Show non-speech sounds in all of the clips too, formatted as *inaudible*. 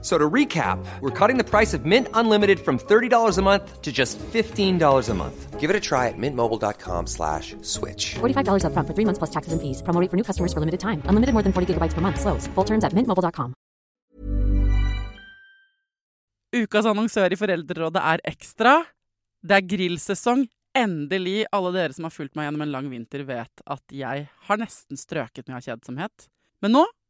So to recap, we're cutting the price of Mint Unlimited from $30 a month to just $15 a month. Give it a try at mintmobile.com slash switch. $45 up front for three months plus taxes and fees. Promo rate for new customers for limited time. Unlimited more than 40 gigabytes per month. Slows. Full terms at mintmobile.com. Ukas annonsør i Foreldrerådet er Ekstra. Det er grillsesong. Endelig. Alle dere som har fulgt meg gjennom en lang vinter, vet at jeg har nesten strøket med av kjedsomhet. Men nå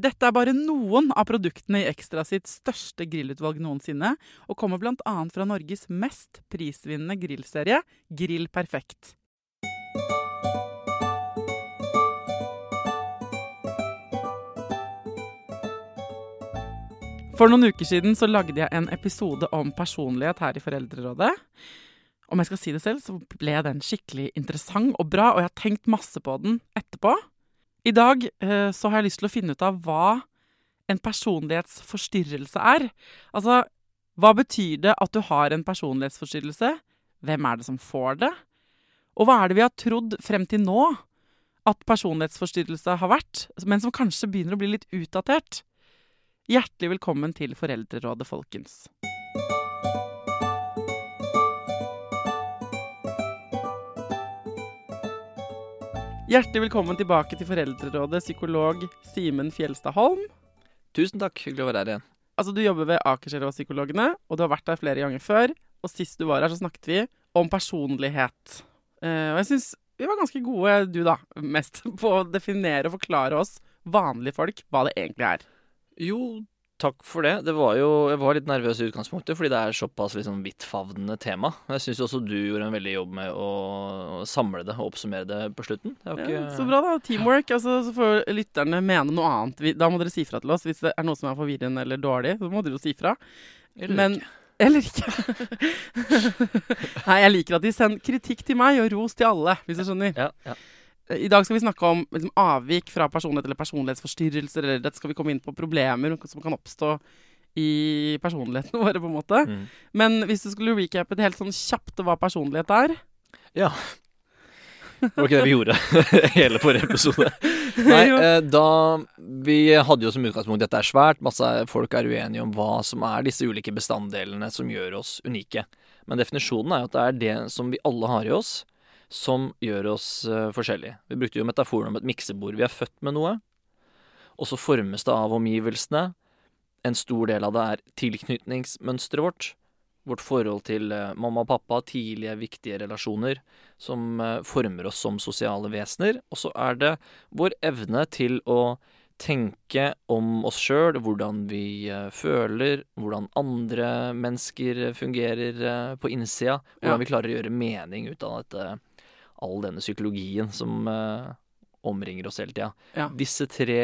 Dette er bare noen av produktene i Ekstra sitt største grillutvalg noensinne, og kommer bl.a. fra Norges mest prisvinnende grillserie, Grill Perfekt. For noen uker siden så lagde jeg en episode om personlighet her i Foreldrerådet. Om jeg skal si det selv, så ble den skikkelig interessant og bra, og jeg har tenkt masse på den etterpå. I dag eh, så har jeg lyst til å finne ut av hva en personlighetsforstyrrelse er. Altså, hva betyr det at du har en personlighetsforstyrrelse? Hvem er det som får det? Og hva er det vi har trodd frem til nå at personlighetsforstyrrelse har vært, men som kanskje begynner å bli litt utdatert? Hjertelig velkommen til Foreldrerådet, folkens. Hjertelig velkommen tilbake til Foreldrerådet, psykolog Simen Fjelstad Holm. Tusen takk, hyggelig å være her igjen. Altså, Du jobber ved Akerselva-psykologene, og du har vært der flere ganger før. Og sist du var her, så snakket vi om personlighet. Uh, og jeg syns vi var ganske gode, du da, mest *laughs* på å definere og forklare oss vanlige folk hva det egentlig er. Jo, takk for det. Det var jo Jeg var litt nervøs i utgangspunktet, fordi det er såpass liksom vidtfavnende tema. Jeg syns også du gjorde en veldig jobb med å samle det og oppsummere det på slutten. Det ikke... Ja, så bra, da. Teamwork. Altså, så får lytterne mene noe annet. Da må dere si fra til oss hvis det er noe som er forvirrende eller dårlig. Så må dere jo si fra. Eller Men ikke. *laughs* Eller ikke. *laughs* Nei, jeg liker at de sender kritikk til meg og ros til alle, hvis du skjønner. Ja, ja. I dag skal vi snakke om liksom, avvik fra personlighet eller personlighetsforstyrrelser. Eller dette skal vi komme inn på problemer som kan oppstå i personligheten *laughs* våre, på en måte. Mm. Men hvis du skulle recappe det helt sånn kjapt hva personlighet er ja. Det var ikke det vi gjorde *laughs* hele forrige episode. *laughs* Nei, eh, da Vi hadde jo som utgangspunkt dette er svært. Masse folk er uenige om hva som er disse ulike bestanddelene som gjør oss unike. Men definisjonen er jo at det er det som vi alle har i oss, som gjør oss eh, forskjellige. Vi brukte jo metaforen om et miksebord. Vi er født med noe, og så formes det av omgivelsene. En stor del av det er tilknytningsmønsteret vårt. Vårt forhold til eh, mamma og pappa, tidlige, viktige relasjoner som eh, former oss som sosiale vesener. Og så er det vår evne til å tenke om oss sjøl, hvordan vi føler, hvordan andre mennesker fungerer på innsida. Hvordan Ja. vi klarer å gjøre mening ut av dette, all denne psykologien som eh, omringer oss hele tida. Ja. Disse tre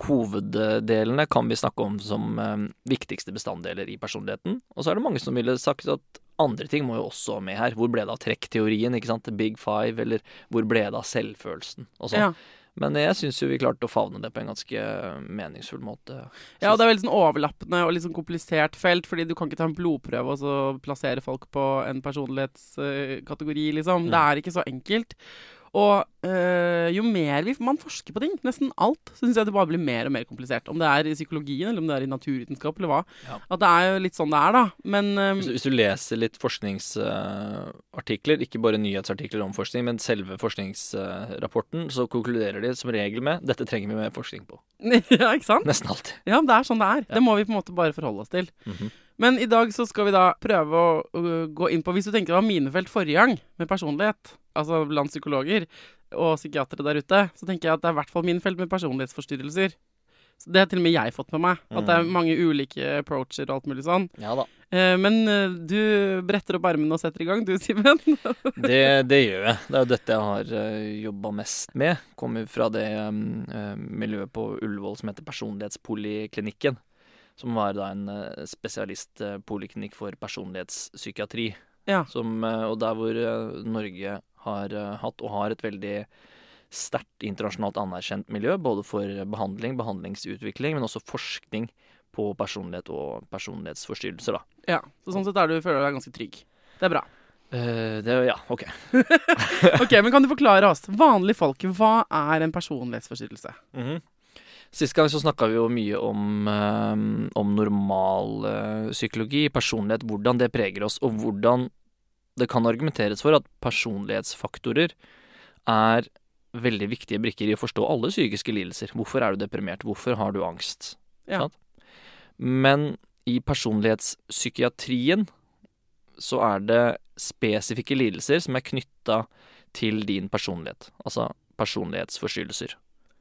hoveddelene kan vi snakke om som eh, viktigste bestanddeler i personligheten. Og så er det mange som ville sagt at andre ting må jo også med her. Hvor ble det av trekkteorien, ikke sant? Big Five, eller hvor ble det av selvfølelsen og sånn. Ja. Men jeg syns jo vi klarte å favne det på en ganske meningsfull måte. Ja, og det er veldig sånn overlappende og litt sånn komplisert felt, fordi du kan ikke ta en blodprøve og så plassere folk på en personlighetskategori, liksom. Mm. Det er ikke så enkelt. Og øh, jo mer vi, man forsker på ting, nesten alt, så syns jeg det bare blir mer og mer komplisert. Om det er i psykologien, eller om det er i naturvitenskap, eller hva. Ja. At det er jo litt sånn det er, da. Men øh, Hvis, du- hvis du leser litt forskningsartikler, ikke bare nyhetsartikler om forskning, men selve forskningsrapporten, så konkluderer de som regel med dette trenger vi mer forskning på. *laughs* Ja, ikke sant? Nesten alltid. Ja, det er sånn det er. Ja. Det må vi på en måte bare forholde oss til. Mhm. Men i dag så skal vi da prøve å gå inn på Hvis du tenker det var minefelt forrige gang, med personlighet, altså blant psykologer og psykiatere der ute, så tenker jeg at det er i hvert fall minefelt med personlighetsforstyrrelser. Så det har til og med jeg fått med meg. At det er Mhm. mange ulike approacher og alt mulig sånn. Ja da. Eh, men øh, du bretter opp armene og setter i gang, du, Simen. *laughs* Det, det gjør jeg. Det er jo dette jeg har uh, jobba mest med. Kommer fra det um, eh, miljøet på Ullevål som heter Personlighetspoliklinikken. Som var da en uh, spesialistpoliklinikk for personlighetspsykiatri. Ja. Som, eh, og der hvor eh, Norge har eh, hatt og har et veldig sterkt internasjonalt anerkjent miljø, både for behandling, behandlingsutvikling, men også forskning på personlighet og personlighetsforstyrrelser. da. Ja, så sånn sett er du, føler du deg ganske trygg. Det er bra. Uh, det, ja, OK. *laughs* Ok, men kan du forklare oss, vanlige folk, hva er en personlighetsforstyrrelse? Mhm. Sist gang så snakka vi jo mye om, eh, om normal eh, personlighet, hvordan det preger oss, og hvordan det kan argumenteres for at personlighetsfaktorer er veldig viktige brikker i å forstå alle psykiske lidelser. Hvorfor er du deprimert? Hvorfor har du angst? Ja. Men i personlighetspsykiatrien så er det spesifikke lidelser som er knytta til din personlighet. Altså personlighetsforstyrrelser.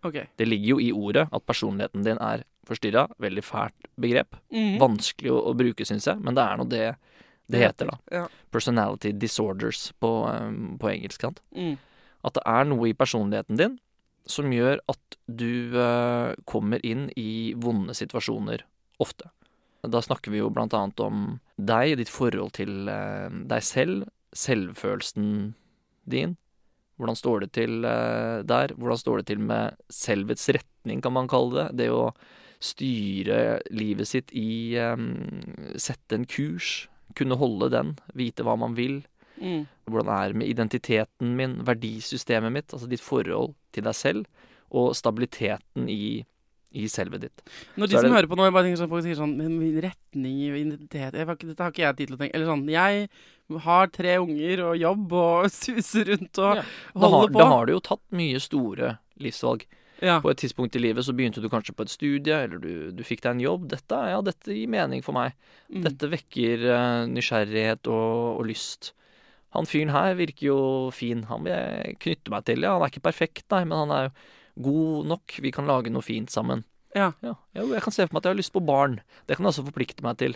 Ok. Det ligger jo i ordet at personligheten din er forstyrra. Veldig fælt begrep. Mm. Vanskelig å, å bruke, syns jeg, men det er nå det det heter, da. Ja. Personality disorders på, um, på engelsk. sant? Mm. At det er noe i personligheten din som gjør at du uh, kommer inn i vonde situasjoner ofte. Da snakker vi jo blant annet om deg, ditt forhold til uh, deg selv, selvfølelsen din. Hvordan står det til eh, der? Hvordan står det til med selvets retning, kan man kalle det? Det å styre livet sitt i eh, Sette en kurs, kunne holde den, vite hva man vil. Mm. Hvordan det er med identiteten min, verdisystemet mitt, altså ditt forhold til deg selv, og stabiliteten i, i selvet ditt. Når de som det- hører på nå, jeg bare tenker sånn, folk sier sånn min Retning, identitet jeg, Dette har ikke jeg tid til å tenke. Eller sånn Jeg har tre unger og jobb og *laughs* suser rundt og Ja. Da har, holder på. da har du jo tatt mye store livsvalg. ja. På et tidspunkt i livet så begynte du kanskje på et studie, eller du, du fikk deg en jobb. Dette, ja, dette gir mening for meg. Mm. Dette vekker uh, nysgjerrighet og, og lyst. Han fyren her virker jo fin. Han vil jeg knytte meg til. Ja, han er ikke perfekt, nei, men han er jo god nok. Vi kan lage noe fint sammen. Ja. Ja, jeg kan se for meg at jeg har lyst på barn. Det kan jeg også forplikte meg til.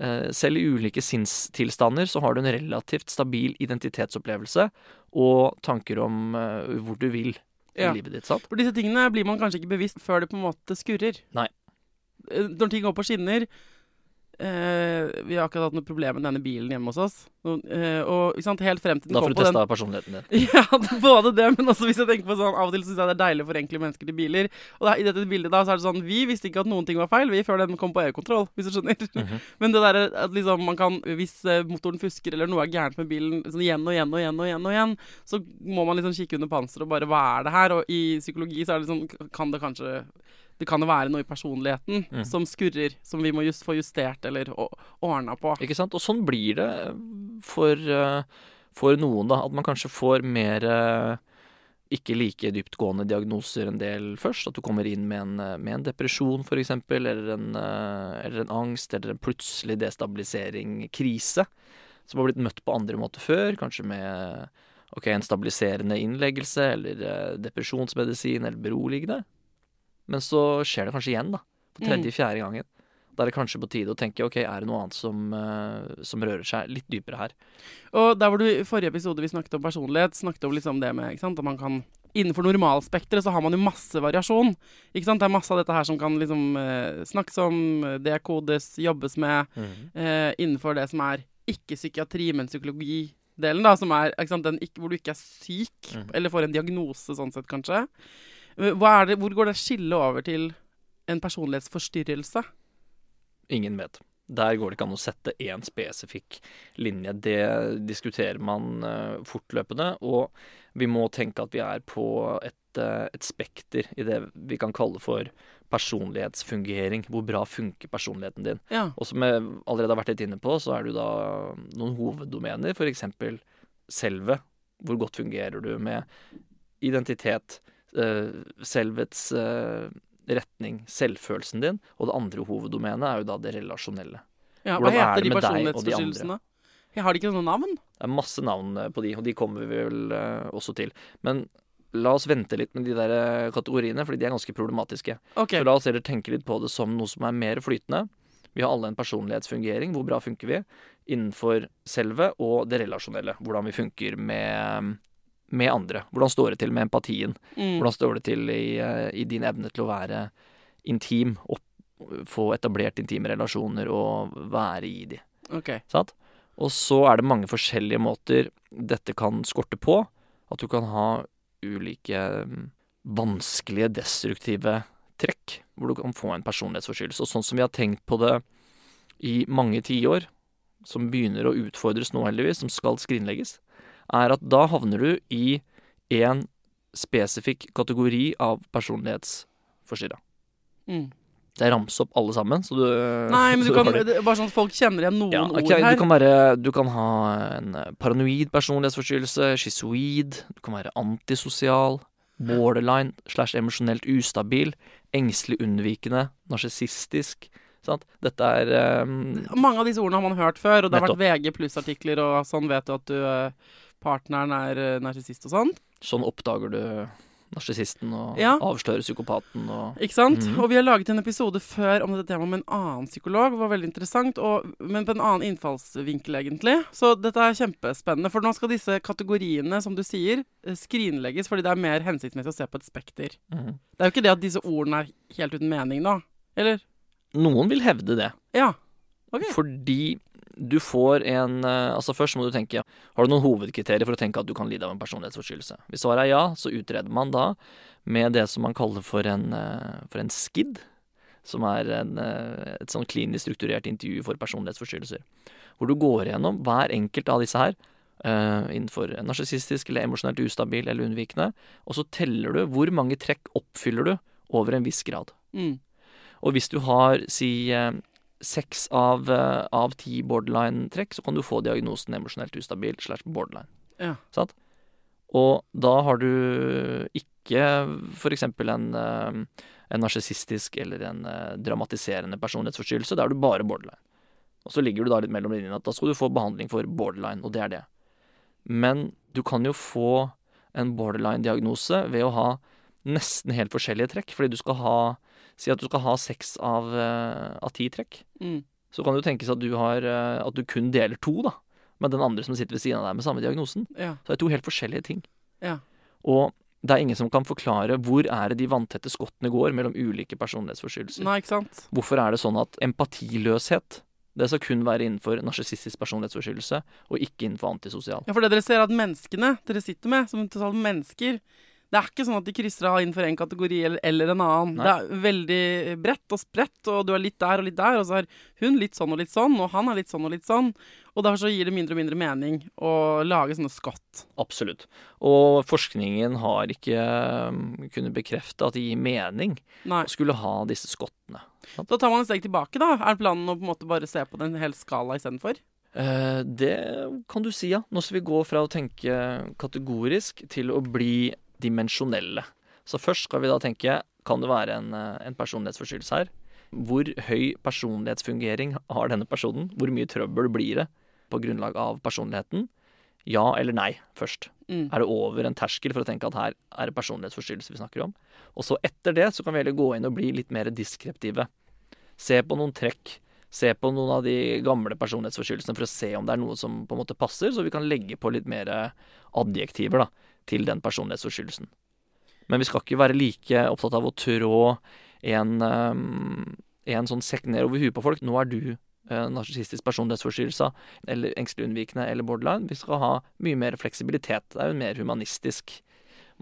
Eh, Selv i ulike sinnstilstander så har du en relativt stabil identitetsopplevelse og tanker om eh, hvor du vil i Ja. livet ditt, sant? For disse tingene blir man kanskje ikke bevisst før det på en måte skurrer. Nei. Eh, Når ting går på skinner eh, Vi har akkurat hatt noe problem med denne bilen hjemme hos oss. Og, eh, og sant, helt frem til den Da får du testa personligheten din. *laughs* Ja, både det, men også hvis jeg tenker på sånn Av og til syns jeg det er deilig å forenkle mennesker til biler. Og er- i dette bildet da så er det sånn Vi visste ikke at noen ting var feil, vi før den kom på EU-kontroll, hvis du skjønner. Mhm. *laughs* Men det derre at liksom man kan Hvis eh, motoren fusker eller noe er gærent med bilen sånn igjen og igjen og igjen og igjen, og igjen så må man liksom kikke under panseret og bare Hva er det her? Og i psykologi så er det sånn Kan det kanskje det kan jo være noe i personligheten mm. som skurrer, som vi må just få justert eller ordna på. Ikke sant? Og sånn blir det for, eh, for noen, da. At man kanskje får mer eh, ikke like dyptgående diagnoser en del først. At du kommer inn med en, eh, med en depresjon, f.eks., eller, en, eller en angst, eller en plutselig destabilisering, krise, som har blitt møtt på andre måter før. Kanskje med ok, en stabiliserende innleggelse, eller depresjonsmedisin, eller beroligende. Men så skjer det kanskje igjen, da. På tredje-fjerde gangen. Da er det kanskje på tide å tenke ok, er det noe annet som, eh, som rører seg litt dypere her. Og der hvor du i forrige episode vi snakket om personlighet, snakket om liksom det med ikke sant, at man kan Innenfor normalspekteret så har man jo masse variasjon. Ikke sant? Det er masse av dette her som kan liksom eh, snakkes om, det dekodes, jobbes med. eh, innenfor det som er ikke psykiatri, men psykologidelen, da, som er ikke sant, den ikke, hvor du ikke er syk, Mhm. eller får en diagnose sånn sett, kanskje. Eh, Hva er det, hvor går det skillet over til en personlighetsforstyrrelse? Ingen vet. Der går det ikke an å sette én spesifikk linje. Det diskuterer man eh, fortløpende. Og vi må tenke at vi er på et, eh, et spekter i det vi kan kalle for personlighetsfungering. Hvor bra funker personligheten din? Ja. Og som jeg allerede har vært litt inne på, så er det da noen hoveddomener. F.eks. selve. Hvor godt fungerer du med identitet, eh, selvets retning, selvfølelsen din. Og det andre hoveddomenet er jo da det relasjonelle. ja. Hva Hvordan er heter de med deg og de personlighetsforstyrrelsene? Jeg har de ikke noe navn? Det er masse navn eh, på de, og de kommer vi vel eh, også til. Men la oss vente litt med de der eh, kategoriene, fordi de er ganske problematiske. Okay. Så la oss heller tenke litt på det som noe som er mer flytende. Vi har alle en personlighetsfungering. Hvor bra funker vi? Innenfor selve og det relasjonelle. Hvordan vi funker med, med andre. Hvordan står det til med empatien? Mm. Hvordan står det til i, eh, i din evne til å være intim? Opp, få etablert intime relasjoner og være i de. Okay. Sant? Og så er det mange forskjellige måter dette kan skorte på. At du kan ha ulike mm, vanskelige, destruktive trekk, hvor du kan få en personlighetsforstyrrelse. Og sånn som vi har tenkt på det i mange tiår, som begynner å utfordres nå heldigvis, som skal skrinlegges, er at da havner du i en spesifikk kategori av personlighetsforstyrra. Mm. Det ramser opp alle sammen, så du Nei, men du *laughs* kan, bare sånn at folk kjenner igjen noen ja, okay, ord her. Du kan, være, du kan ha en eh, paranoid personlighetsforstyrrelse, schizoid, du kan være antisosial, borderline slash emosjonelt ustabil, engstelig unnvikende, narsissistisk. Sant? Dette er um, Mange av disse ordene har man hørt før, og det har vært VG pluss-artikler, og sånn vet du at du eh, partneren er uh, narsissist og sånn. Sånn oppdager du narsissisten og Ja. avslører psykopaten og Ikke sant? Mhm. Og vi har laget en episode før om dette temaet med en annen psykolog. Det var veldig interessant, og, men på en annen innfallsvinkel, egentlig. Så dette er kjempespennende. For nå skal disse kategoriene, som du sier, eh, skrinlegges fordi det er mer hensiktsmessig å se på et spekter. Mhm. Det er jo ikke det at disse ordene er helt uten mening nå. Eller? Noen vil hevde det. Ja. Ok. Fordi du får en eh, Altså Først må du tenke Har du noen hovedkriterier for å tenke at du kan lide av en personlighetsforstyrrelse? Hvis svaret er ja, så utreder man da med det som man kaller for en, eh, for en SKID. Som er en, eh, et sånn klinisk strukturert intervju for personlighetsforstyrrelser. Hvor du går gjennom hver enkelt av disse her. innenfor narsissistisk eller emosjonelt ustabil eller unnvikende. Og så teller du hvor mange trekk oppfyller du over en viss grad. Mm. Og hvis du har, si, seks av, eh, av ti borderline-trekk, så kan du få diagnosen emosjonelt ustabil slash borderline. Ja. Sant? Og da har du ikke f.eks. en, eh, en narsissistisk eller en eh, dramatiserende personlighetsforstyrrelse. Da er du bare borderline. Og så ligger du da litt mellom linjene at da skal du få behandling for borderline, og det er det. Men du kan jo få en borderline-diagnose ved å ha nesten helt forskjellige trekk, fordi du skal ha Si at du skal ha seks av, eh, av ti trekk. Mm. Så kan det jo tenkes at du, har, eh, at du kun deler to, da. Med den andre som sitter ved siden av deg med samme diagnosen. Ja. Så det er to helt forskjellige ting. Ja. Og det er ingen som kan forklare hvor er det de vanntette skottene går mellom ulike personlighetsforstyrrelser. Nei, ikke sant? Hvorfor er det sånn at empatiløshet det skal kun være innenfor narsissistisk personlighetsforstyrrelse, og ikke innenfor antisosial? Ja, for det dere ser at menneskene dere sitter med, som totalt mennesker Det er ikke sånn at de krysser av innenfor en kategori eller, eller en annen. Nei. Det er veldig bredt og spredt, og du er litt der og litt der, og så er hun litt sånn og litt sånn, og han er litt sånn og litt sånn. Og derfor så gir det mindre og mindre mening å lage sånne skott. Absolutt. Og forskningen har ikke um, kunnet bekrefte at det gir mening Nei. å skulle ha disse skottene. Da tar man et steg tilbake, da. Er planen å på en måte bare se på den hele skala istedenfor? Eh, det kan du si, ja. Nå skal vi gå fra å tenke kategorisk til å bli dimensjonelle. Så først skal vi da tenke kan det være en, eh, en personlighetsforstyrrelse her? Hvor høy personlighetsfungering har denne personen? Hvor mye trøbbel blir det på grunnlag av personligheten? Ja eller nei først. Mm. Er det over en terskel for å tenke at her er det personlighetsforstyrrelse vi snakker om? Og så etter det så kan vi heller gå inn og bli litt mer diskreptive. Se på noen trekk. Se på noen av de gamle personlighetsforstyrrelsene for å se om det er noe som på en måte passer, så vi kan legge på litt mer adjektiver da, til den personlighetsforstyrrelsen. Men vi skal ikke være like opptatt av å trå en, um, en sånn sekk ned over huet på folk. Nå er du uh, narsissistisk personlighetsforstyrrelse eller engstelig unnvikende eller borderline. Vi skal ha mye mer fleksibilitet. Det er jo en mer humanistisk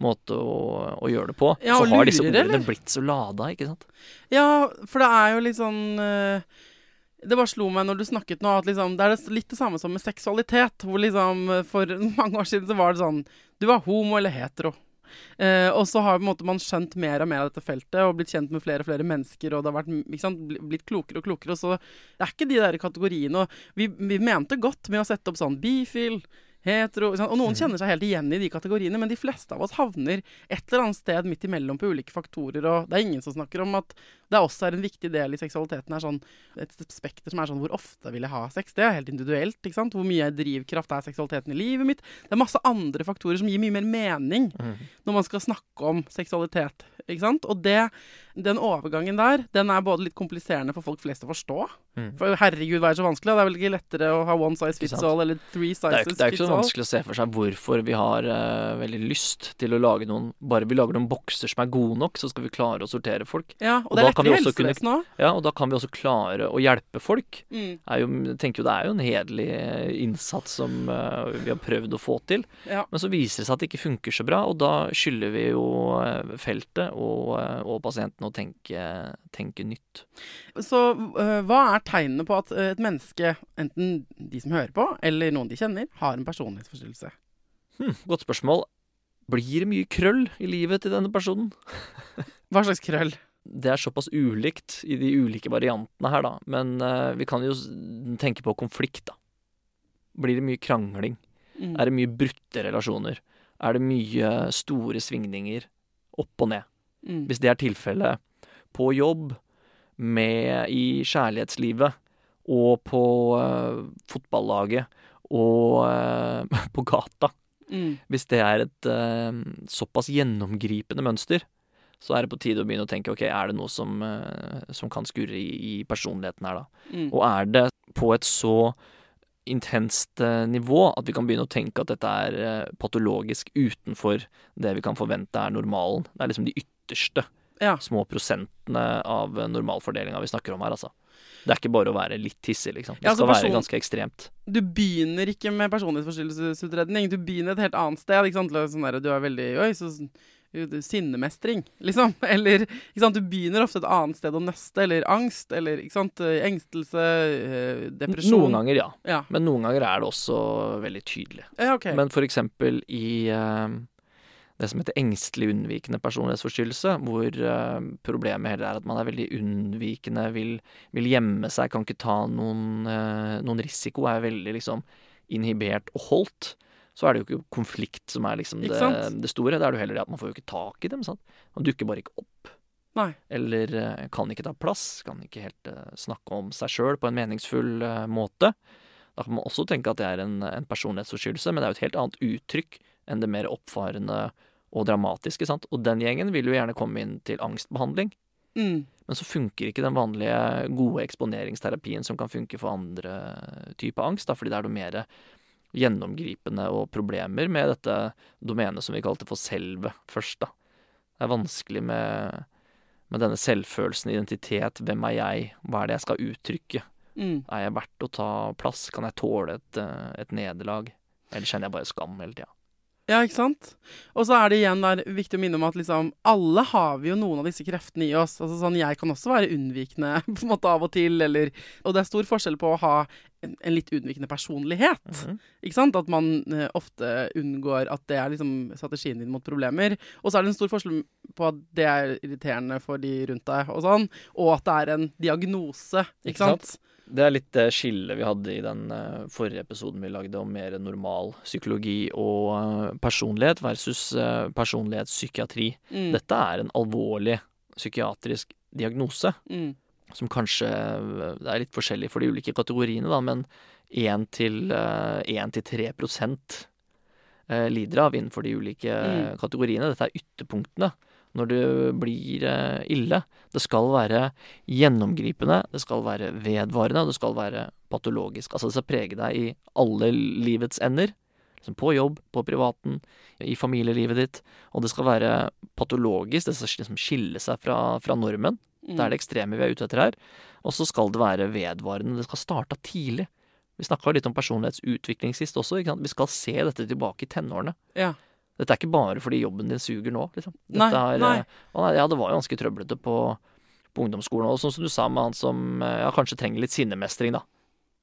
måte å, å gjøre det på. Ja, så har har disse ordene eller? blitt så lada, ikke sant? Ja, for det er jo litt sånn eh, Det bare slo meg når du snakket nå, at liksom, det er litt det samme som med seksualitet. Hvor liksom for *laughs* mange år siden så var det sånn Du var homo eller hetero. Eh, og så har måte, man skjønt mer og mer av dette feltet og blitt kjent med flere og flere mennesker. Og det har vært, sant, blitt klokere og klokere. Og så det er ikke de der kategoriene. Og vi, vi mente godt med å sette opp sånn bifil, hetero? Og noen kjenner seg helt igjen i de kategoriene, men de fleste av oss havner et eller annet sted midt imellom på ulike faktorer. Og det er ingen som snakker om at det også er en viktig del i seksualiteten. er sånn Et spekter som er sånn Hvor ofte vil jeg ha sex? Det er helt individuelt. ikke sant? Hvor mye drivkraft er seksualiteten i livet mitt? Det er masse andre faktorer som gir mye mer mening når man skal snakke om seksualitet. ikke sant? Og det, den overgangen der, den er både litt kompliserende for folk flest å forstå. For herregud, hva er så vanskelig? Det er vel ikke lettere å ha one size fits all eller three sizes fits all? det er jo ikke så vanskelig å se for seg hvorfor vi har uh, veldig lyst til å lage noen Bare vi lager noen bokser som er gode nok, så skal vi klare å sortere folk. Ja, og Og det da kan vi også kunne- Ja, og da kan vi også klare å hjelpe folk. Mm, Er jo, tenker jo Det er jo en hederlig eh, innsats som uh, vi har prøvd å få til. ja. Men så viser det seg at det ikke funker så bra, og da skylder vi jo eh, feltet og, og pasienten å tenke, tenke nytt. Så uh, hva er tegnene på at et menneske, enten de som hører på, eller noen de kjenner, har en personlighetsforstyrrelse? Hmm, godt spørsmål. Blir det mye krøll i livet til denne personen? Hva slags krøll? Det er såpass ulikt i de ulike variantene her, da. Men uh, vi kan jo tenke på konflikt, da. Blir det mye krangling? Mm. Er det mye brutte relasjoner? Er det mye store svingninger opp og ned? Mm. Hvis det er tilfellet på jobb, med i kjærlighetslivet og på uh, fotballaget og uh, *laughs* på gata Mm. Hvis det er et såpass gjennomgripende mønster, så er det på tide å begynne å tenke ok, er det noe som, eh, som kan skurre i, i personligheten her, da? Mm. Og er det på et så intenst eh, nivå at vi kan begynne å tenke at dette er eh, patologisk utenfor det vi kan forvente er normalen? Det er liksom de ytterste Ja. små prosentene av normalfordelinga vi snakker om her, altså. Det er ikke bare å være litt hissig, liksom. Det Ja, altså skal være ganske ekstremt. Du begynner ikke med personlighetsforstyrrelsesutredning. Du begynner et helt annet sted. Sånn der, du er veldig Oi, så sinnemestring, liksom. *laughs* Eller? Du begynner ofte et annet sted å nøste. Eller angst. Eller sant? engstelse, eh, depresjon. Noen ganger, ja. Ja. Men noen ganger er det også veldig tydelig. ja, okay. Men for eksempel i uh, det som heter engstelig unnvikende personlighetsforstyrrelse, hvor uh, problemet heller er at man er veldig unnvikende, vil, vil gjemme seg, kan ikke ta noen, uh, noen risiko, er veldig liksom inhibert og holdt. Så er det jo ikke konflikt som er liksom det, det store. Det er jo heller det at man får jo ikke tak i dem. Sant? Man dukker bare ikke opp. Nei. Eller eh, kan ikke ta plass, kan ikke helt uh, snakke om seg sjøl på en meningsfull uh, måte. Da kan man også tenke at det er en, en personlighetsforstyrrelse, men det er jo et helt annet uttrykk enn det mer oppfarende og dramatiske. sant? Og den gjengen vil jo gjerne komme inn til angstbehandling. Mm. Men så funker ikke den vanlige gode eksponeringsterapien som kan funke for andre typer angst, da, fordi det er noe mer gjennomgripende og problemer med dette domenet som vi kalte for selve først. da. Det er vanskelig med, med denne selvfølelsen, identitet, hvem er jeg, hva er det jeg skal uttrykke? Mm. Er jeg verdt å ta plass, kan jeg tåle et, eh, et nederlag? Eller kjenner jeg bare skam hele tida? Ja, ikke sant? Og så er det igjen der viktig å minne om at liksom alle har vi jo noen av disse kreftene i oss. Altså sånn, Jeg kan også være unnvikende *laughs* på en måte av og til, eller Og det er stor forskjell på å ha en, en litt unnvikende personlighet. Mhm. Ikke sant? At man eh, ofte unngår at det er liksom strategien din mot problemer. Og så er det en stor forskjell på at det er irriterende for de rundt deg, og sånn, og at det er en diagnose. Ikke, Ikke sant? sant? Det er litt det skillet vi hadde i den eh, forrige episoden vi lagde om mer normal psykologi og eh, personlighet versus personlighetspsykiatri. Mm. Dette er en alvorlig psykiatrisk diagnose, Mm. som kanskje eh, Det er litt forskjellig for de ulike kategoriene, da, men 1 til, eh, 1 til 3 prosent eh, lider av innenfor de ulike eh, Mm. kategoriene. Dette er ytterpunktene når det blir eh, ille. Det skal være gjennomgripende, det skal være vedvarende, og det skal være patologisk. Altså det skal prege deg i alle livets ender. Liksom på jobb, på privaten, i familielivet ditt. Og det skal være patologisk, det skal liksom skille seg fra, fra normen. Mm. Det er det ekstreme vi er ute etter her. Og så skal det være vedvarende. Det skal starte tidlig. Vi snakka litt om personlighetsutvikling sist også. Vi skal se dette tilbake i tenårene. Ja. Dette er ikke bare fordi jobben din suger nå, liksom. Nei, er, nei. eh, å nei, Ja, det var jo ganske trøblete på, på ungdomsskolen. Og sånn som du sa med han som eh, ja, kanskje trenger litt sinnemestring, da.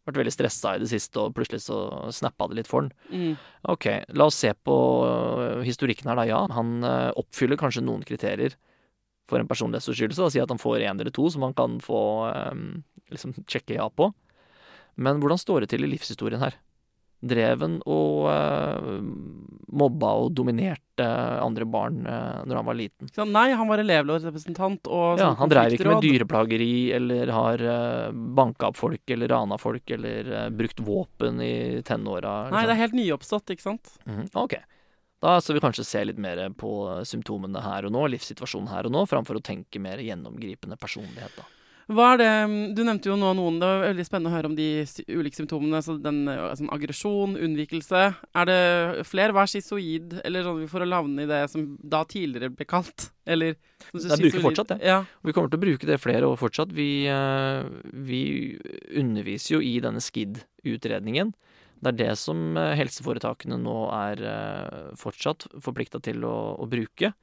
Vært veldig stressa i det siste, og plutselig så snappa det litt for han. Mm. Ok, la oss se på øh, historikken her, da. Ja, han oppfyller kanskje noen kriterier for en personlighetsforstyrrelse. Da. Si at han får én eller to som han kan få um, liksom sjekke ja på. Men hvordan står det til i livshistorien her? Dreven og uh, mobba og dominerte andre barn uh, når han var liten. Så, nei, han var elevrådsrepresentant og Ja, sånn han dreiv ikke med dyreplageri eller har uh, banka opp folk eller rana folk eller uh, brukt våpen i tenåra. Nei, liksom. det er helt nyoppstått, ikke sant? Mhm, Ok. Da skal vi kanskje se litt mer på symptomene her og nå, livssituasjonen her og nå, framfor å tenke mer gjennomgripende personlighet, da. Hva er det Du nevnte jo nå noen. Det var veldig spennende å høre om de ulike symptomene. Så den eh, sånn aggresjon, unnvikelse. Er det flere? Hva er schizoid? Eller sånn for å lavne i det som da tidligere ble kalt? Eller Det bruker fortsatt det. Ja. Vi kommer til å bruke det flere år fortsatt. Vi, eh, vi underviser jo i denne SKID-utredningen. Det er det som eh, helseforetakene nå er fortsatt forplikta til å, å bruke.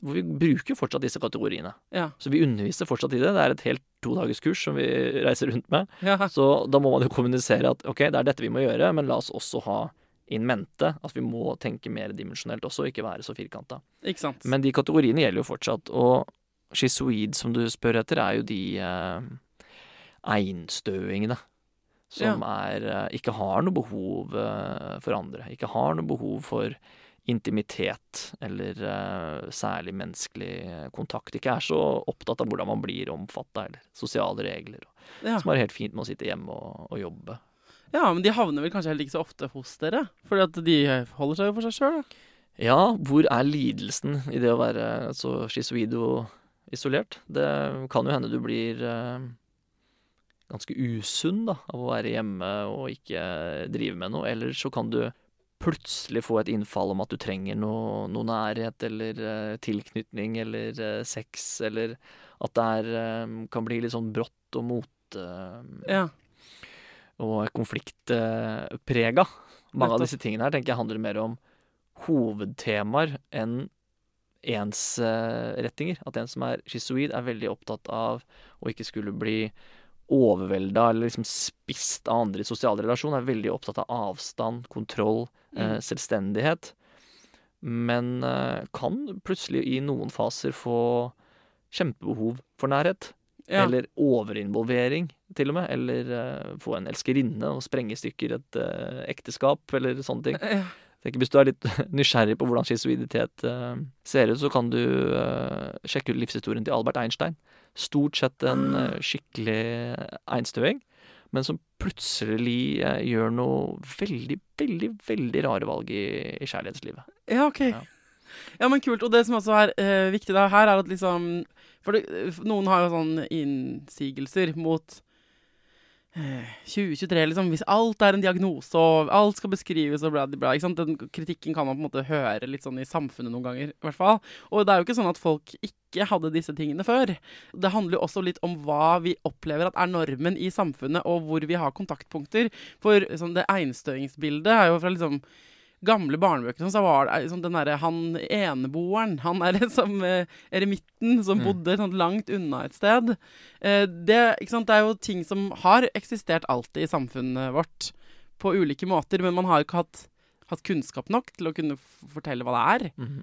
Hvor vi bruker fortsatt disse kategoriene. Ja. Så vi underviser fortsatt i det. Det er et helt todagerskurs som vi reiser rundt med. ja. Så da må man jo kommunisere at ok, det er dette vi må gjøre, men la oss også ha in mente at vi må tenke mer dimensjonelt også, ikke være så firkanta. Ikke sant. Men de kategoriene gjelder jo fortsatt, og schizoid, som du spør etter, er jo de eh, einstøingene. Som er eh, ikke har noe behov eh, for andre. Ikke har noe behov for intimitet eller uh, særlig menneskelig kontakt. Ikke er så opptatt av hvordan man blir omfatta, eller sosiale regler. Ja. Som har det helt fint med å sitte hjemme og, og jobbe. ja, men de havner vel kanskje heller ikke så ofte hos dere? Fordi at de holder seg jo for seg sjøl. Ja, hvor er lidelsen i det å være så schizoid og isolert? Det kan jo hende du blir uh, ganske usunn da, av å være hjemme og ikke drive med noe. Eller så kan du plutselig få et innfall om at du trenger noe, noe nærhet eller uh, tilknytning eller uh, sex, eller at det er, eh, kan bli litt sånn brått og mote Ja. og konfliktprega. Mange av disse tingene her tenker jeg handler mer om hovedtemaer enn ensrettinger. At en som er schizoid, er veldig opptatt av å ikke skulle bli overvelda eller liksom spist av andre i sosiale relasjoner. Er veldig opptatt av avstand, kontroll, eh, selvstendighet. Men eh, kan plutselig i noen faser få kjempebehov for nærhet. ja. Eller overinvolvering, til og med. Eller uh, få en elskerinne og sprenge i stykker et uh, ekteskap, eller sånne ting. Ja. Tenker Hvis du er litt *laughs* nysgjerrig på hvordan schizoiditet uh, ser ut, så kan du uh, sjekke ut livshistorien til Albert Einstein. Stort sett en uh, skikkelig einstøing, men som plutselig eh, gjør noe veldig, veldig, veldig rare valg i, i kjærlighetslivet. Ja, ok. Ja. Ja. men kult. Og det som også er eh, viktig da her, er at liksom For det, noen har jo sånn innsigelser mot eh, 2023, liksom. Hvis alt er en diagnose, og alt skal beskrives og bla, bla. Ikke sant? Den kritikken kan man på en måte høre litt sånn i samfunnet noen ganger, i hvert fall. Og det er jo ikke sånn at folk ikke hadde disse tingene før. Det handler jo også litt om hva vi opplever at er normen i samfunnet, og hvor vi har kontaktpunkter. For sånn, det einstøingsbildet er jo fra liksom gamle barnebøkene så var det liksom, den derre han eneboeren, han er som eh, eremitten som Mm. bodde sånn langt unna et sted. Eh, det, sant? det er jo ting som har eksistert alltid i samfunnet vårt på ulike måter, men man har ikke hatt, hatt kunnskap nok til å kunne fortelle hva det er. Mhm.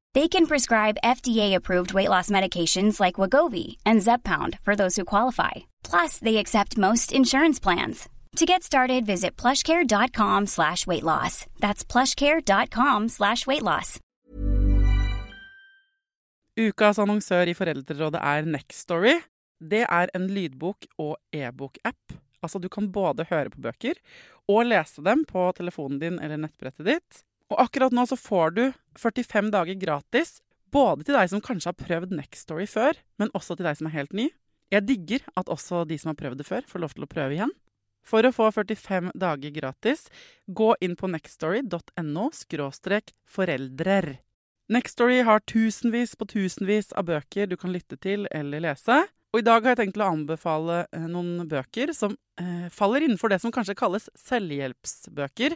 They can prescribe FDA-approved weight loss medications like Wagovi and Zeppound for those who qualify. Plus, they accept most insurance plans. To get started, visit plushcare.com slash weight loss. That's plushcare.com slash weight loss. Ukas annonsør i Foreldrerådet er Nextory. Det er en lydbok- og e-bok-app. Altså, du kan både høre på bøker og lese dem på telefonen din eller nettbrettet ditt. Og akkurat nå så får du 45 dager gratis, både til deg som kanskje har prøvd Nextory før, men også til deg som er helt ny. Jeg digger at også de som har prøvd det før, får lov til å prøve igjen. For å få 45 dager gratis, gå inn på nextstory.no foreldrer. Nextory har tusenvis på tusenvis av bøker du kan lytte til eller lese. Og i dag har jeg tenkt å anbefale eh, noen bøker som eh, faller innenfor det som kanskje kalles selvhjelpsbøker.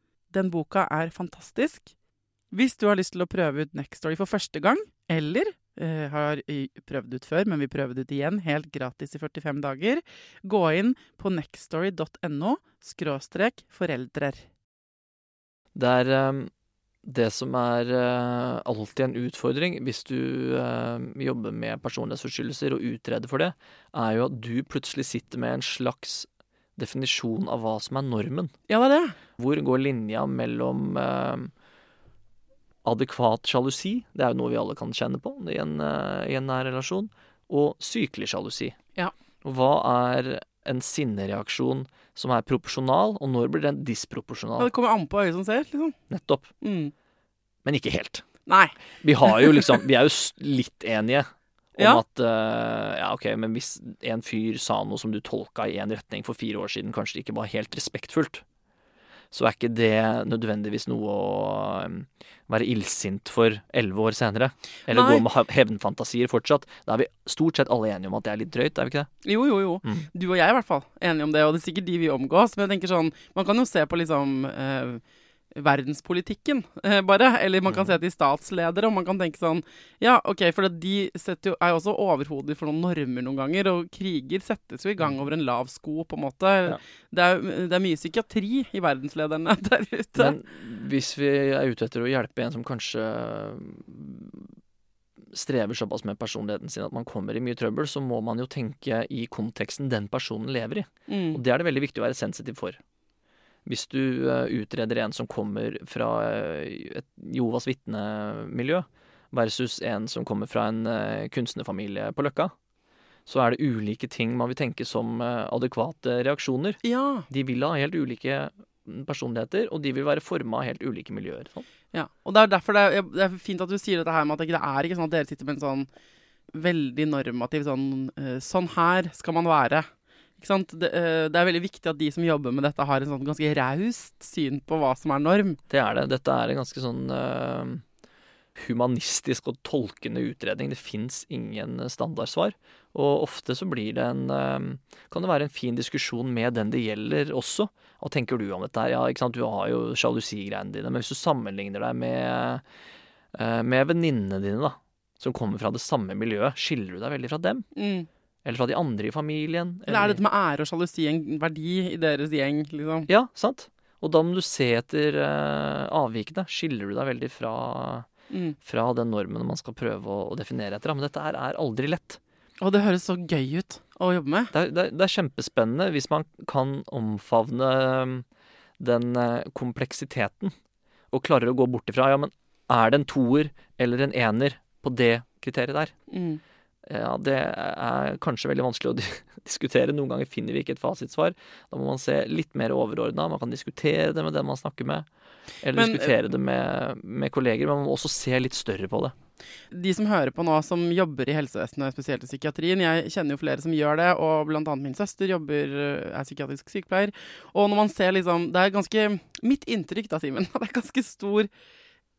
Den boka er fantastisk. Hvis du har lyst til å prøve ut Nextory for første gang, eller eh, har prøvd ut før, men vi prøver det ut igjen, helt gratis i 45 dager, gå inn på nextory.no skråstrek foreldrer. Det er eh, det som er eh, alltid en utfordring hvis du eh, jobber med personlighetsforstyrrelser og utreder for det, er jo at du plutselig sitter med en slags definisjon av hva som er normen. Ja, det er det. Hvor går linja mellom eh, adekvat sjalusi, det er jo noe vi alle kan kjenne på i en, eh, i en nær relasjon, og sykelig sjalusi. Ja. Og hva er en sinnereaksjon som er proporsjonal, og når blir den Ja, disproporsjonal? det kommer an på øyet som ser, liksom. Nettopp. Mm. Men ikke helt. Nei. Vi har jo liksom *laughs* Vi er jo litt enige om Ja. at uh, Ja, OK, men hvis en fyr sa noe som du tolka i én retning for fire år siden, kanskje det ikke var helt respektfullt, så er ikke det nødvendigvis noe å um, være illsint for elleve år senere. Eller Nei. gå med hevnfantasier fortsatt. Da er vi stort sett alle enige om at det er litt drøyt, er vi ikke det? Jo, jo, jo. Mm. Du og jeg er i hvert fall enige om det, og det er sikkert de vi omgås. Men jeg tenker sånn, man kan jo se på liksom eh, verdenspolitikken, eh, bare. Eller man kan Mm. se til statsledere, og man kan tenke sånn Ja, OK, for de jo, er jo også overhodet for noen normer noen ganger, og kriger settes jo i gang over en lav sko, på en måte. Mm. Ja. Det, er, det er mye psykiatri i verdenslederne *laughs* der ute. Men hvis vi er ute etter å hjelpe en som kanskje strever såpass med personligheten sin at man kommer i mye trøbbel, så må man jo tenke i konteksten den personen lever i. mm. Og det er det veldig viktig å være sensitiv for. Hvis du eh, utreder en som kommer fra eh, et Jovas vitnemiljø, versus en som kommer fra en eh, kunstnerfamilie på Løkka, så er det ulike ting man vil tenke som adekvate reaksjoner. Ja. De vil ha helt ulike mm, personligheter, og de vil være forma av helt ulike miljøer. Sånn. Ja, og det er derfor det er, det er fint at du sier dette her med at det er ikke sånn at dere sitter med en sånn veldig normativ sånn Sånn her skal man være. Det, eh, det er veldig viktig at de som jobber med dette, har en sånn ganske raust syn på hva som er norm. Det er det. Dette er en ganske sånn uh, humanistisk og tolkende utredning. Det fins ingen standardsvar. Og ofte så blir det en uh, Kan det være en fin diskusjon med den det gjelder også. Hva tenker du om dette her? Ja, ikke sant, du har jo sjalusigreiene dine, men hvis du sammenligner deg med, uh, med venninnene dine, da, som kommer fra det samme miljøet, skiller du deg veldig fra dem? Mm. Eller fra de andre i familien? Eller er dette med ære og sjalusi en verdi i deres gjeng, liksom? Ja, sant. Og da må du se etter uh, avvikene. Skiller du deg veldig fra, Mm. fra den normen man skal prøve å, å definere etter. Men dette her er aldri lett. Og det høres så gøy ut å jobbe med. Det er, det er, det er kjempespennende hvis man kan omfavne um, den eh, kompleksiteten og klarer å gå bort ifra Ja, men er det en toer eller en ener på det kriteriet der? Mm. Ja, det er kanskje veldig vanskelig å *laughs* diskutere. Noen ganger finner vi ikke et fasitsvar. Da må man se litt mer overordna. Man kan diskutere det med den man snakker med. Eller Men, eh, diskutere det med, med kolleger. Men man må også se litt større på det. De som hører på nå, som jobber i helsevesenet, spesielt i psykiatrien Jeg kjenner jo flere som gjør det, og annet min søster jobber, eh, er psykiatrisk sykepleier. Og når man ser liksom Det er ganske Mitt inntrykk, da, Simen, *laughs* det er ganske stor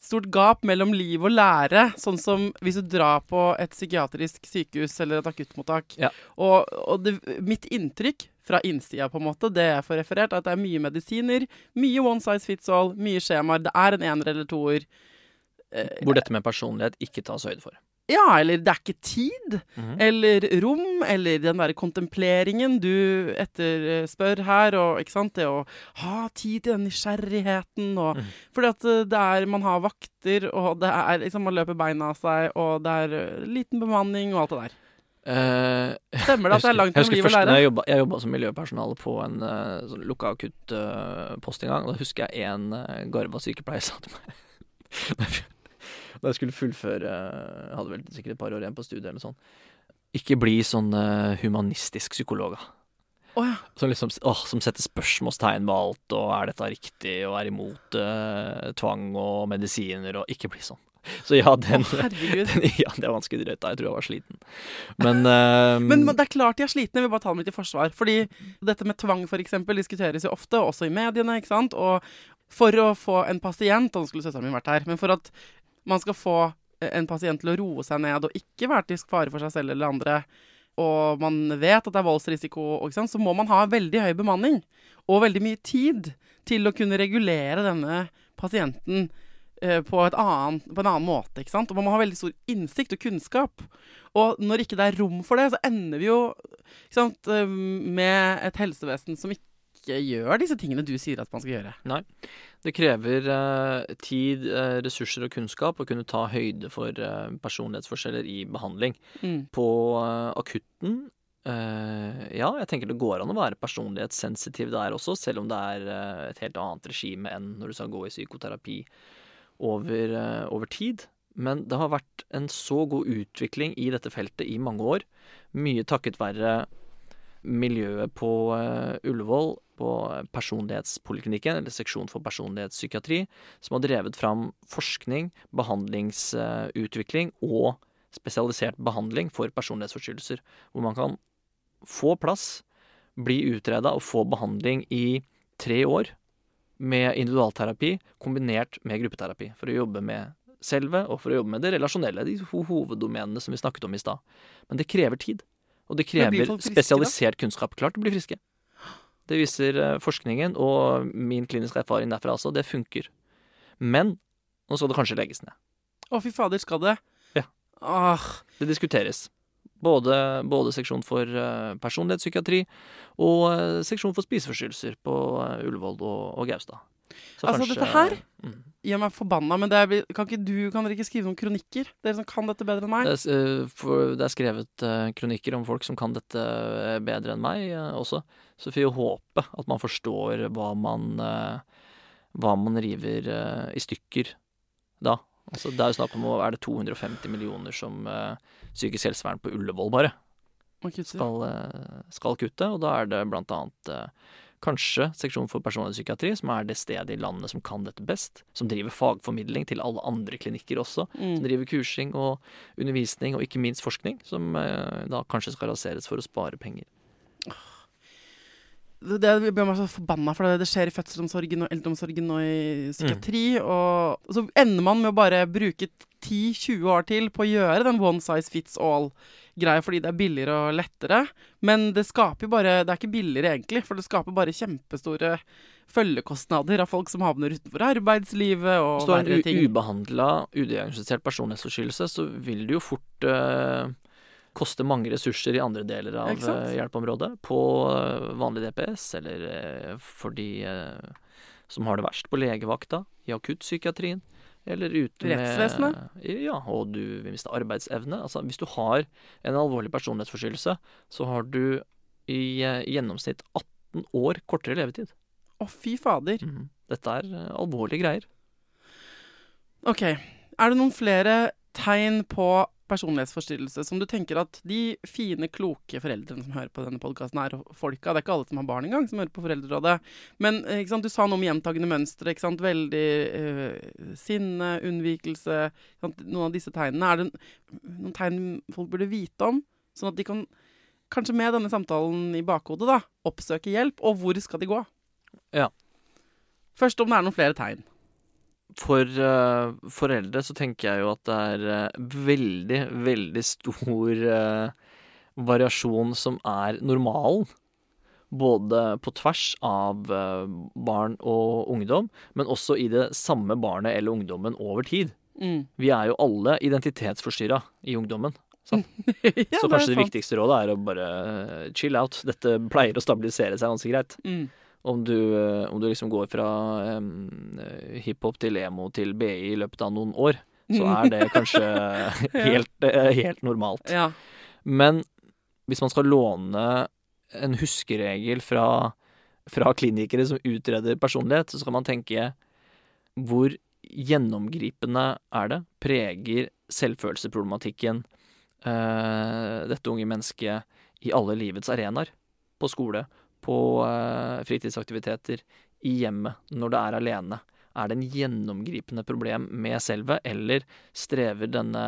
Stort gap mellom liv og lære. Sånn som hvis du drar på et psykiatrisk sykehus eller et akuttmottak. Ja. Og, og det, mitt inntrykk fra innsida, på en måte, det jeg får referert, er at det er mye medisiner, mye one size fits all, mye skjemaer. Det er en ener eller toer. Eh, Hvor dette med personlighet ikke tas høyde for. Ja, eller det er ikke tid, Mhm. eller rom, eller den derre kontempleringen du etterspør her, og ikke sant, det å ha tid til den nysgjerrigheten, og mm. fordi at eh, det er Man har vakter, og det er liksom Man løper beina av seg, og det er eh, liten bemanning og alt det der. Uh, Stemmer det at det er langt mellom liv og lære? jeg jobba, som miljøpersonale på en uh, sånn lukka akuttpost en gang. Da husker jeg en uh, garva sykepleier sa til meg *laughs* Da jeg skulle fullføre Jeg hadde vel sikkert et par år igjen på studiet eller noe sånt. Ikke bli sånn eh, humanistisk psykolog, da. Oh, ja. Som liksom åh, som setter spørsmålstegn ved alt, og er dette riktig, og er imot uh, tvang og medisiner, og ikke bli sånn. *laughs* Så ja, den, oh, *laughs* den Ja, det er vanskelig drøyt. Jeg tror jeg var sliten. Men, *laughs* eh, Men det er klart de er slitne. Jeg vil bare ta dem litt i forsvar. Fordi dette med tvang for eksempel, diskuteres jo ofte, også i mediene. ikke sant? Og for å få en pasient og Nå skulle søsteren min vært her. Men for at man skal få eh, en pasient til å roe seg ned og ikke være til fare for seg selv eller andre, og man vet at det er voldsrisiko, så må man ha veldig høy bemanning og veldig mye tid til å kunne regulere denne pasienten eh, på, et annet, på en annen måte. ikke sant? Og man må ha veldig stor innsikt og kunnskap. Og når ikke det er rom for det, så ender vi jo sant, eh, med et helsevesen som ikke gjør disse tingene du sier at man skal gjøre. Nei. Det krever eh, tid, eh, ressurser og kunnskap å kunne ta høyde for eh, personlighetsforskjeller i behandling. Mm. På eh, akutten eh, Ja, jeg tenker det går an å være personlighetssensitiv der også, selv om det er et helt annet regime enn når du skal gå i psykoterapi over, over tid. Men det har vært en så god utvikling i dette feltet i mange år. Mye takket være miljøet på uh, Ullevål, på personlighetspoliklinikken, eller seksjon for personlighetspsykiatri, som har drevet fram forskning, behandlingsutvikling og spesialisert behandling for personlighetsforstyrrelser. Hvor man kan få plass, bli utreda og få behandling i tre år med individualterapi kombinert med gruppeterapi. For å jobbe med selve og for å jobbe med det relasjonelle, de ho- hoveddomenene som vi snakket om i stad. Men det krever tid. Og det krever friske, spesialisert da? kunnskap. Klart å bli friske. Det viser eh, forskningen, og min kliniske erfaring derfra også. Det funker. Men nå skal det kanskje legges ned. Å, fy fader, skal det? Ja. Åh, Det diskuteres. Både, både seksjon for eh, personlighetspsykiatri og eh, seksjon for spiseforstyrrelser på Ullevål og, og Gaustad. Så Altså, dette her? mm. Gjør meg forbanna, men det er, kan du kan dere ikke skrive noen kronikker? Dere som kan dette bedre enn meg? det, er, eh, for, det er skrevet uh, kronikker om folk som kan dette eh, bedre enn meg uh, også. Så vi får jo håpe at man forstår hva man, uh, hva man river i stykker da. Altså, det er jo snakk om er det 250 millioner som psykisk helsevern på Ullevål bare skal, skal kutte, og da er det blant annet kanskje seksjon for personlig psykiatri, som er det stedet i landet som kan dette best, som driver fagformidling til alle andre klinikker også, som Mm. driver kursing og undervisning, og ikke minst forskning, som eh, da kanskje skal raseres for å spare penger. det, blir meg så forbanna, for det, det skjer i fødselsomsorgen og eldreomsorgen og i psykiatri. Og så ender man med å bare bruke 10-20 år til på å gjøre den one size fits all-greia fordi det er billigere og lettere. Men det skaper jo bare Det er ikke billigere, egentlig, for det skaper bare kjempestore følgekostnader av folk som havner utenfor arbeidslivet og Hvis du har en ting. ubehandla, udiagnostisert personlighetsforstyrrelse, så vil det jo fort eh, koste mange ressurser i andre deler av eh, hjelpeområdet. På eh, vanlig DPS, eller for de som har det verst, på legevakta, i akuttpsykiatrien. Eller ute med Rettsvesenet? Ja, og du vil miste arbeidsevne. Altså, hvis du har en alvorlig personlighetsforstyrrelse, så har du i eh, gjennomsnitt 18 år kortere levetid. Å, fy fader. Mhm. Dette er eh, alvorlige greier. OK. Er det noen flere tegn på personlighetsforstyrrelse som du tenker at de fine, kloke foreldrene som hører på denne podkasten, er folka Det er ikke alle som har barn engang, som hører på Foreldrerådet. Men eh, sant, du sa noe om gjentagende mønstre. Veldig eh, sinne, unnvikelse? Noen av disse tegnene. Er det noen tegn folk burde vite om? Sånn at de kan, kanskje med denne samtalen i bakhodet, da, oppsøke hjelp. Og hvor skal de gå? Ja. Først om det er noen flere tegn. For uh, foreldre så tenker jeg jo at det er uh, veldig, veldig stor uh, variasjon som er normalen. Både på tvers av barn og ungdom, men også i det samme barnet eller ungdommen over tid. Mm. Vi er jo alle identitetsforstyrra i ungdommen. Sant? *laughs* ja, så kanskje det det viktigste rådet er å bare chill out. Dette pleier å stabilisere seg ganske greit. Mm. Om du, eh, om du liksom går fra eh, hiphop til emo til BI i løpet av noen år, så er det *laughs* kanskje helt, eh, helt normalt. Ja. Men hvis man skal låne en huskeregel fra, fra klinikere som utreder personlighet, så skal man tenke hvor gjennomgripende er det? Preger selvfølelsesproblematikken uh, dette unge mennesket i alle livets arenaer? På skole, på eh, fritidsaktiviteter, i hjemmet, når det er alene. Er det en gjennomgripende problem med selvet, eller strever denne,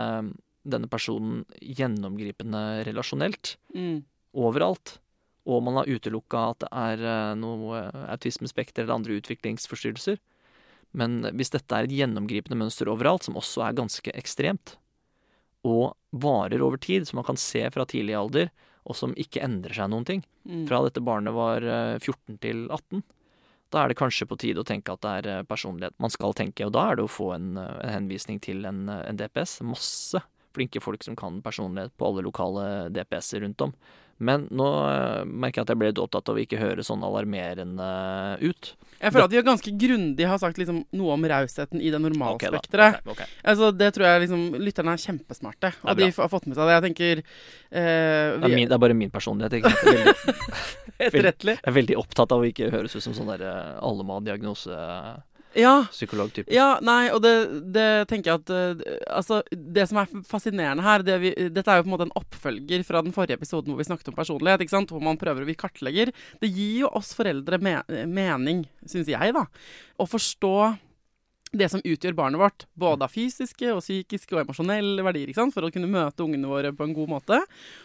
denne personen gjennomgripende relasjonelt? Mm. overalt. Og man har utelukka at det er eh, noe eh, autismespekter eller andre utviklingsforstyrrelser. Men hvis dette er et gjennomgripende mønster overalt, som også er ganske ekstremt, og varer over tid, som man kan se fra tidlig alder, og som ikke endrer seg noen ting, Mm. fra dette barnet var eh, 14 til 18, da er det kanskje på tide å tenke at det er eh, personlighet man skal tenke, og da er det å få en, eh, en henvisning til en, eh, en DPS. Masse flinke folk som kan personlighet på alle lokale DPS-er rundt om. Men nå eh, merker jeg at jeg ble litt opptatt av å ikke høre sånn alarmerende ut. Jeg føler at de ganske grundig har sagt liksom noe om rausheten i det normale okay, normalspekteret. okay. ok. Altså, det tror jeg liksom Lytterne er kjempesmarte, og er de har fått med seg det. Jeg tenker eh, Det, er min, det er bare min personlighet. Jeg er *laughs* veldig, Etterrettelig. jeg er veldig opptatt av å ikke høres ut som sånn der eh, Ja. psykolog-type. Ja, nei, og det, det tenker jeg at uh, Altså, det som er fascinerende her det vi, Dette er jo på en måte en oppfølger fra den forrige episoden hvor vi snakket om personlighet, ikke sant? hvor man prøver å vi kartlegger. Det gir jo oss foreldre me mening, syns jeg, da, å forstå det som utgjør barnet vårt, både av fysiske og psykiske og emosjonelle verdier, for å kunne møte ungene våre på en god måte.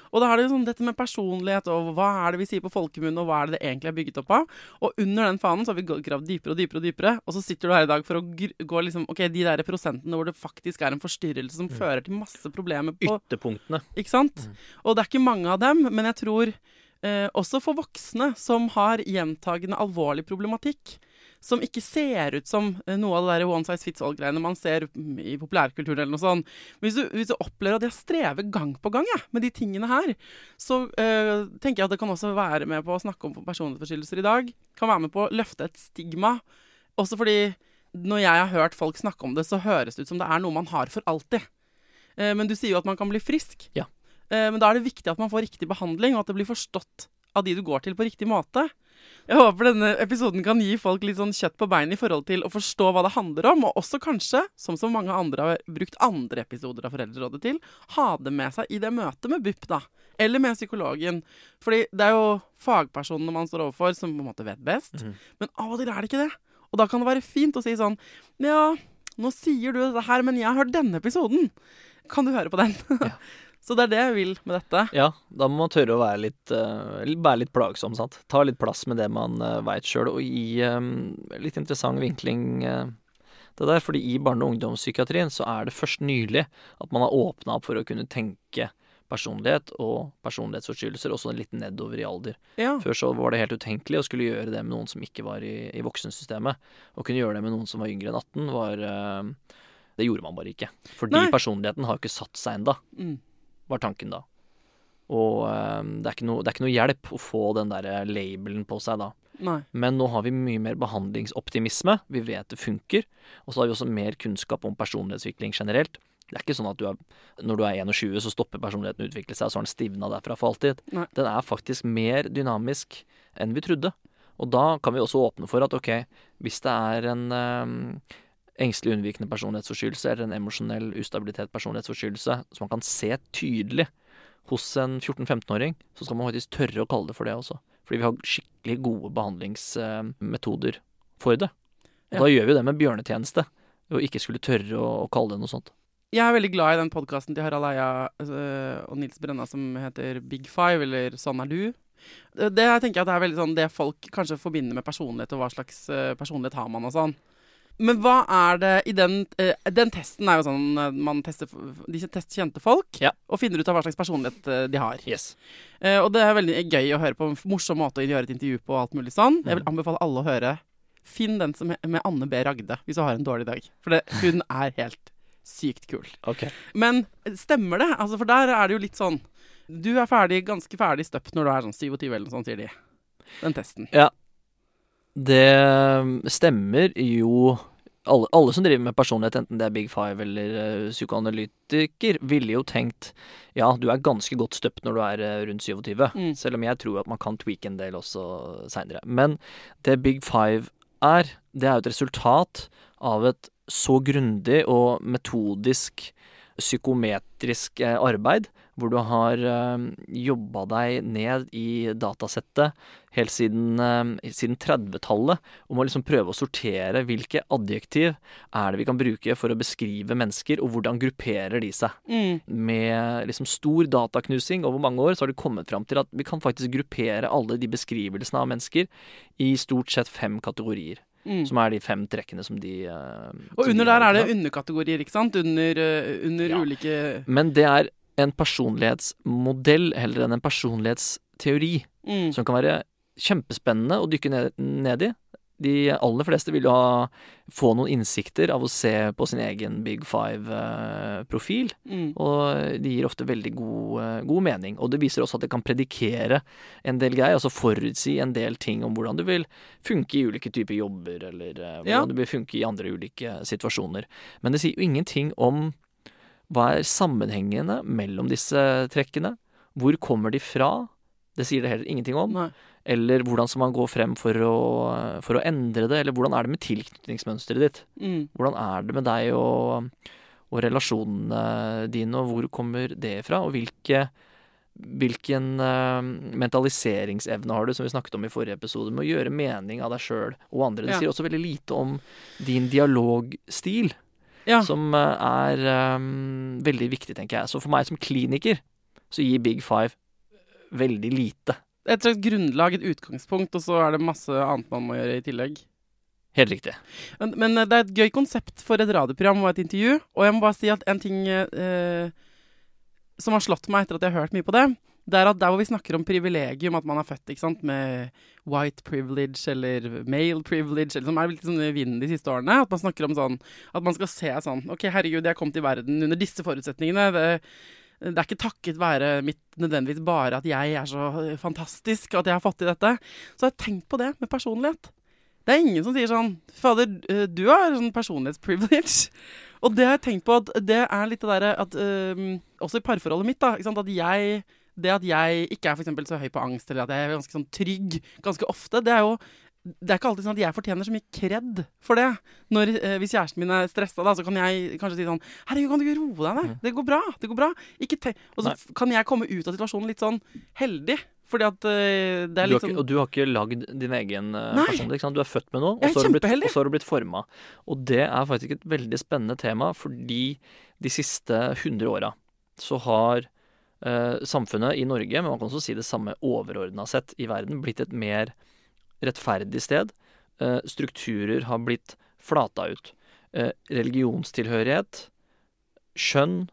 Og da er det jo sånn dette med personlighet, og hva er det vi sier på folkemunne, og hva er det det egentlig er bygget opp av? Og under den fanen så har vi gravd dypere og dypere og dypere, og så sitter du her i dag for å gå liksom Ok, de der prosentene hvor det faktisk er en forstyrrelse som fører til masse problemer på Ytterpunktene. Ikke sant? Og det er ikke mange av dem, men jeg tror eh, også for voksne som har gjentagende alvorlig problematikk, som ikke ser ut som eh, noe av det der one size fits all-greiene man ser mm, i populærkulturen eller noe sånt. Hvis du, hvis du opplever at jeg strever gang på gang jeg, med de tingene her, så eh, tenker jeg at det kan også være med på å snakke om personlighetsforstyrrelser i dag. Kan være med på å løfte et stigma. Også fordi når jeg har hørt folk snakke om det, så høres det ut som det er noe man har for alltid. Eh, men du sier jo at man kan bli frisk. Ja. Eh, men da er det viktig at man får riktig behandling, og at det blir forstått av de du går til, på riktig måte. Jeg håper denne episoden kan gi folk litt sånn kjøtt på beinet i forhold til å forstå hva det handler om, og også kanskje, som så mange andre har brukt andre episoder av Foreldrerådet til, ha det med seg i det møtet med BUP, da. Eller med psykologen. Fordi det er jo fagpersonene man står overfor, som på en måte vet best. Men av og til er det ikke det. Og da kan det være fint å si sånn Ja, nå sier du dette her, men jeg har hørt denne episoden. Kan du høre på den? *laughs* Så det er det jeg vil med dette. Ja, da må man tørre å være litt, uh, være litt plagsom, sant. Ta litt plass med det man uh, veit sjøl, og gi um, litt interessant vinkling uh, det der. Fordi i barne- og ungdomspsykiatrien så er det først nylig at man har åpna opp for å kunne tenke personlighet og personlighetsforstyrrelser også litt nedover i alder. Ja. Før så var det helt utenkelig å skulle gjøre det med noen som ikke var i, i voksensystemet. Å kunne gjøre det med noen som var yngre enn 18, var eh, Det gjorde man bare ikke. Fordi Nei. personligheten har ikke satt seg enda, Mm. Var tanken da. Og eh, det, er ikke noe, det er ikke noe hjelp å få den der labelen på seg da. Nei. Men nå har vi mye mer behandlingsoptimisme. Vi vet det funker. Og så har vi også mer kunnskap om personlighetsutvikling generelt. Det er ikke sånn at du er, når du er 21, så stopper personligheten å utvikle seg, og så har den stivna derfra for alltid. Nei. Den er faktisk mer dynamisk enn vi trodde. Og da kan vi også åpne for at ok, hvis det er en eh, engstelig unnvikende personlighetsforstyrrelse eller en emosjonell ustabilitet personlighetsforstyrrelse som man kan se tydelig hos en 14-15-åring, så skal man faktisk tørre å kalle det for det også. Fordi vi har skikkelig gode behandlingsmetoder for det. Og Ja. da gjør vi det med bjørnetjeneste, og ikke skulle tørre å, å kalle det noe sånt. Jeg er veldig glad i den podkasten til Harald Eia øh, og Nils Brenna som heter Big Five, eller Sånn er du. Det, jeg tenker jeg at det er veldig sånn det folk kanskje forbinder med personlighet, og hva slags øh, personlighet har man og sånn. Men hva er det i den øh, Den testen er jo sånn øh, man tester De tester kjente folk Ja. og finner ut av hva slags personlighet øh, de har. Yes. Eh, og det er veldig gøy å høre på. En morsom måte å gjøre et intervju på og alt mulig sånn. Jeg vil anbefale alle å høre. Finn den som med Anne B. Ragde hvis du har en dårlig dag. For det, hun er helt sykt kul. Okay. Men stemmer det? Altså, for der er det jo litt sånn Du er ferdig, ganske ferdig støpt når du er sånn 27 eller noe sånt, sier de. Den testen. Det stemmer jo alle, alle som driver med personlighet, enten det er Big Five eller uh, psykoanalytiker, ville jo tenkt ja, du er ganske godt støpt når du er uh, rundt 27. Mm. Selv om jeg tror at man kan tweake en del også seinere. Men det Big Five er, det er jo et resultat av et så grundig og metodisk psykometrisk eh, arbeid, hvor du har uh, jobba deg ned i datasettet helt siden, eh, siden 30-tallet, om å liksom prøve å sortere hvilke adjektiv er det vi kan bruke for å beskrive mennesker, og hvordan grupperer de seg. Mm. Med liksom stor dataknusing over mange år så har de kommet fram til at vi kan faktisk gruppere alle de beskrivelsene av mennesker i stort sett fem kategorier. Mm. Som er de fem trekkene som de uh, Og som de under der er det underkategorier, ikke sant? Under, uh, under Ja. ulike Men det er en personlighetsmodell heller enn en personlighetsteori. mm. Som kan være kjempespennende å dykke ned, ned i. De aller fleste vil jo ha, få noen innsikter av å se på sin egen Big Five-profil. Mm. Og det gir ofte veldig god, god mening. Og det viser også at det kan predikere en del greier, altså forutsi en del ting om hvordan du vil funke i ulike typer jobber, eller eh, hvordan Ja. du vil funke i andre ulike situasjoner. Men det sier jo ingenting om hva er sammenhengene mellom disse trekkene. Hvor kommer de fra? Det sier det heller ingenting om. Nei. Eller hvordan skal man gå frem for å, for å endre det? Eller hvordan er det med tilknytningsmønsteret ditt? Mm. Hvordan er det med deg og, og relasjonene dine, og hvor kommer det fra? Og hvilke, hvilken uh, mentaliseringsevne har du, som vi snakket om i forrige episode, med å gjøre mening av deg sjøl og andre? Det Ja. sier også veldig lite om din dialogstil, Ja. som eh, er um, veldig viktig, tenker jeg. Så for meg som kliniker, så gir Big Five veldig lite. Et slags grunnlag, et utgangspunkt, og så er det masse annet man må gjøre i tillegg. Helt riktig. Men, men eh, det er et gøy konsept for et radioprogram og et intervju. Og jeg må bare si at en ting eh, som har slått meg etter at jeg har hørt mye på det, det er at der hvor vi snakker om privilegium, at man er født ikke sant, med white privilege eller male privilege, eller som er litt sånn vinden de siste årene, at man snakker om sånn At man skal se sånn OK, herregud, jeg kom til verden under disse forutsetningene. Det, det er ikke takket være mitt nødvendigvis bare at jeg er så fantastisk at jeg har fått til dette. Så jeg har tenkt på det med personlighet. Det er ingen som sier sånn Fader, eh, du har sånn personlighetsprivilege. Og det har jeg tenkt på at det er litt det derre at eh, Også i parforholdet mitt, da. At jeg Det at jeg ikke er for så høy på angst, eller at jeg er ganske sånn trygg ganske ofte, det er jo det er ikke alltid sånn at jeg fortjener så mye kred for det. Når, eh, hvis kjæresten min er stressa, da, så kan jeg kanskje si sånn Herregud, kan du ikke roe deg ned? Det går bra. det går bra. Og så kan jeg komme ut av situasjonen litt sånn heldig. Fordi at eh, det er Du har ikke, sånn og du har ikke lagd din egen uh, personlighet. Ikke sant? Du er født med noe, og så har du blitt, og så har du blitt forma. Og det er faktisk et veldig spennende tema, fordi de siste 100 åra så har eh, samfunnet i Norge, men man kan også si det samme overordna sett i verden, blitt et mer rettferdig sted. Eh, strukturer har blitt flata ut. Eh, religionstilhørighet, skjønn,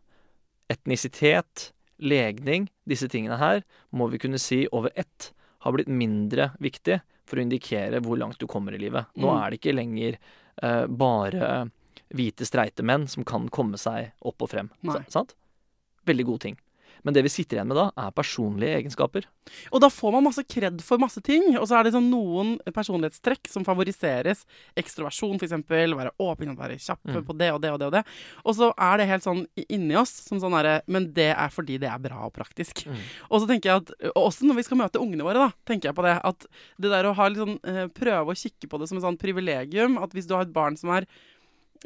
etnisitet, legning, disse tingene her, må vi kunne si over ett har blitt mindre viktig for å indikere hvor langt du kommer i livet. Nå Mm. er det ikke lenger eh, bare hvite, streite menn som kan komme seg opp og frem. Sa- Sant? Veldig god ting. Men det vi sitter igjen med da, er personlige egenskaper. Og da får man masse kred for masse ting. Og så er det sånn noen personlighetstrekk som favoriseres. Ekstroversjon, f.eks. Være åpen, være kjapp Mm. på det og det og det og det. Og så er det helt sånn inni oss som sånn herre Men det er fordi det er bra og praktisk. Mm. Og så tenker jeg at og Også når vi skal møte ungene våre, da, tenker jeg på det. At det der å ha litt sånn eh, Prøve å kikke på det som et sånn privilegium. At hvis du har et barn som er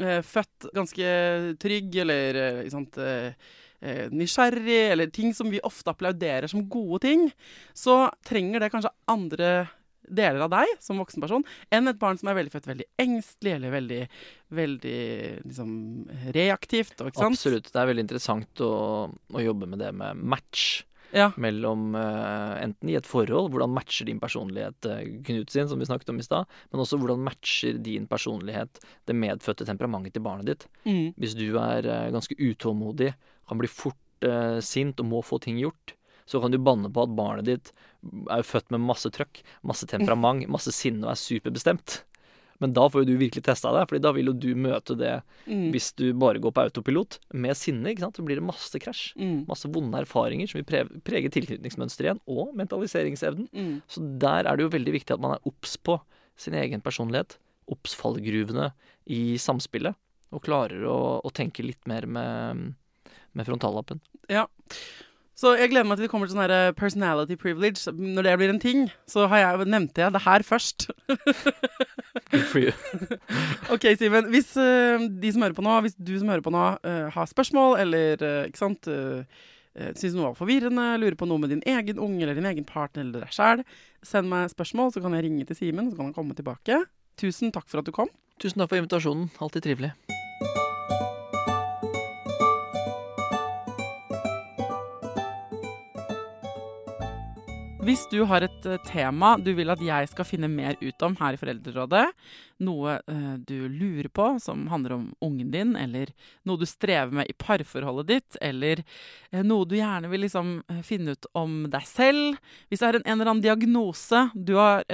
eh, født ganske trygg, eller eh, sant eh, nysgjerrig, eller ting som vi ofte applauderer som gode ting, så trenger det kanskje andre deler av deg som voksenperson enn et barn som er veldig født veldig engstelig eller veldig, veldig liksom reaktivt. Absolutt. Det er veldig interessant å, å jobbe med det med match. Ja. mellom uh, enten i et forhold, hvordan matcher din personlighet uh, Knut sin, som vi snakket om i stad, men også hvordan matcher din personlighet det medfødte temperamentet til barnet ditt. Mm. Hvis du er uh, ganske utålmodig, kan bli fort eh, sint og må få ting gjort, så kan du banne på at barnet ditt er født med masse trøkk, masse temperament, *laughs* masse sinne og er superbestemt. Men da får jo du virkelig testa deg, Fordi da vil jo du møte det Mm. hvis du bare går på autopilot med sinne. ikke sant? Så blir det masse krasj. Mm. Masse vonde erfaringer som vil pre- prege tilknytningsmønsteret igjen, og mentaliseringsevnen. Mm. Så der er det jo veldig viktig at man er obs på sin egen personlighet. Obs fallgruvene i samspillet. Og klarer å, å tenke litt mer med, med frontallappen. Ja. Så jeg gleder meg til vi kommer til sånn her personality privilege. Når det blir en ting, så har jeg, nevnte jeg det her først. *laughs* *laughs* Ok, Simen. Hvis uh, de som hører på nå, hvis du som hører på nå, uh, har spørsmål eller uh, ikke sant Syns noe var forvirrende, lurer på noe med din egen unge eller din egen partner eller deg sjæl, send meg spørsmål, så kan jeg ringe til Simen, så kan han komme tilbake. Tusen takk for at du kom. Tusen takk for invitasjonen. Alltid trivelig. Hvis du har et eh, tema du vil at jeg skal finne mer ut om her i Foreldrerådet, noe eh, du lurer på som handler om ungen din, eller noe du strever med i parforholdet ditt, eller eh, noe du gjerne vil liksom finne ut om deg selv Hvis det er en, eller annen diagnose du har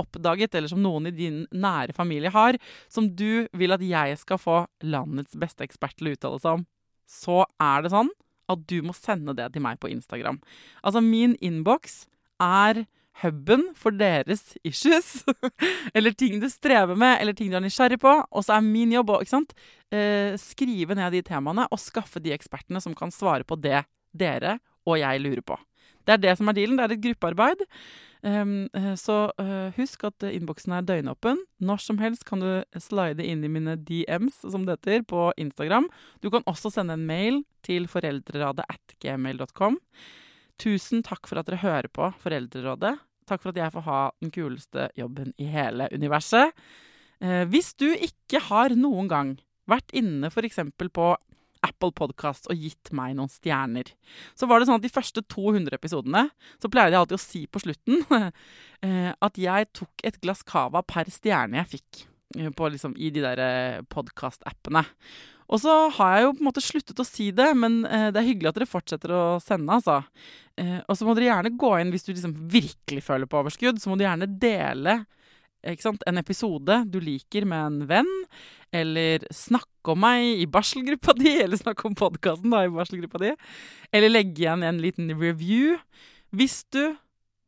oppdaget, eller som noen i din nære familie har, som du vil at jeg skal få landets beste ekspert til å uttale seg om, så er det sånn at du må sende det til meg på Instagram. Altså, min innboks er huben for deres issues. *laughs* eller ting du strever med, eller ting du er nysgjerrig på. Og så er min jobb å eh, skrive ned de temaene og skaffe de ekspertene som kan svare på det dere og jeg lurer på. Det er det som er dealen. Det er et gruppearbeid. Um, så uh, husk at innboksen er døgnåpen. Når som helst kan du slide inn i mine DMs, som det heter, på Instagram. Du kan også sende en mail til foreldreradet at gmail.com. Tusen takk for at dere hører på Foreldrerådet. Takk for at jeg får ha den kuleste jobben i hele universet. Eh, hvis du ikke har noen gang vært inne f.eks. på Apple Podcast og gitt meg noen stjerner, så var det sånn at de første 200 episodene så pleide jeg alltid å si på slutten *laughs* eh, at jeg tok et glass cava per stjerne jeg fikk eh, liksom, i de der podkast-appene. Og så har jeg jo på en måte sluttet å si det, men eh, det er hyggelig at dere fortsetter å sende, altså. Eh, og så må dere gjerne gå inn hvis du liksom virkelig føler på overskudd. Så må du gjerne dele en episode du liker med en venn. Eller snakke om meg i barselgruppa *laughs* di, eller snakke om podkasten i barselgruppa di. Eller legge igjen en liten review. Hvis du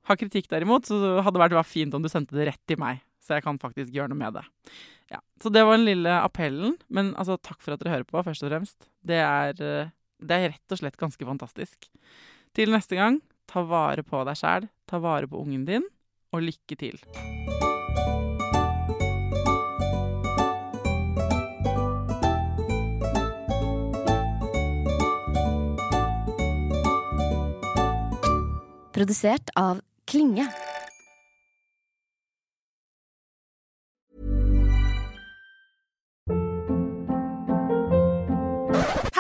har kritikk derimot, så hadde det vært fint om du sendte det rett til meg. Så jeg kan faktisk gjøre noe med det. Ja, Så det var den lille appellen. Men altså, takk for at dere hører på, først og fremst. Det er, eh, det er rett og slett ganske fantastisk. Til neste gang, ta vare på deg sjæl, ta vare på ungen din, og lykke til. Produsert av Klinge.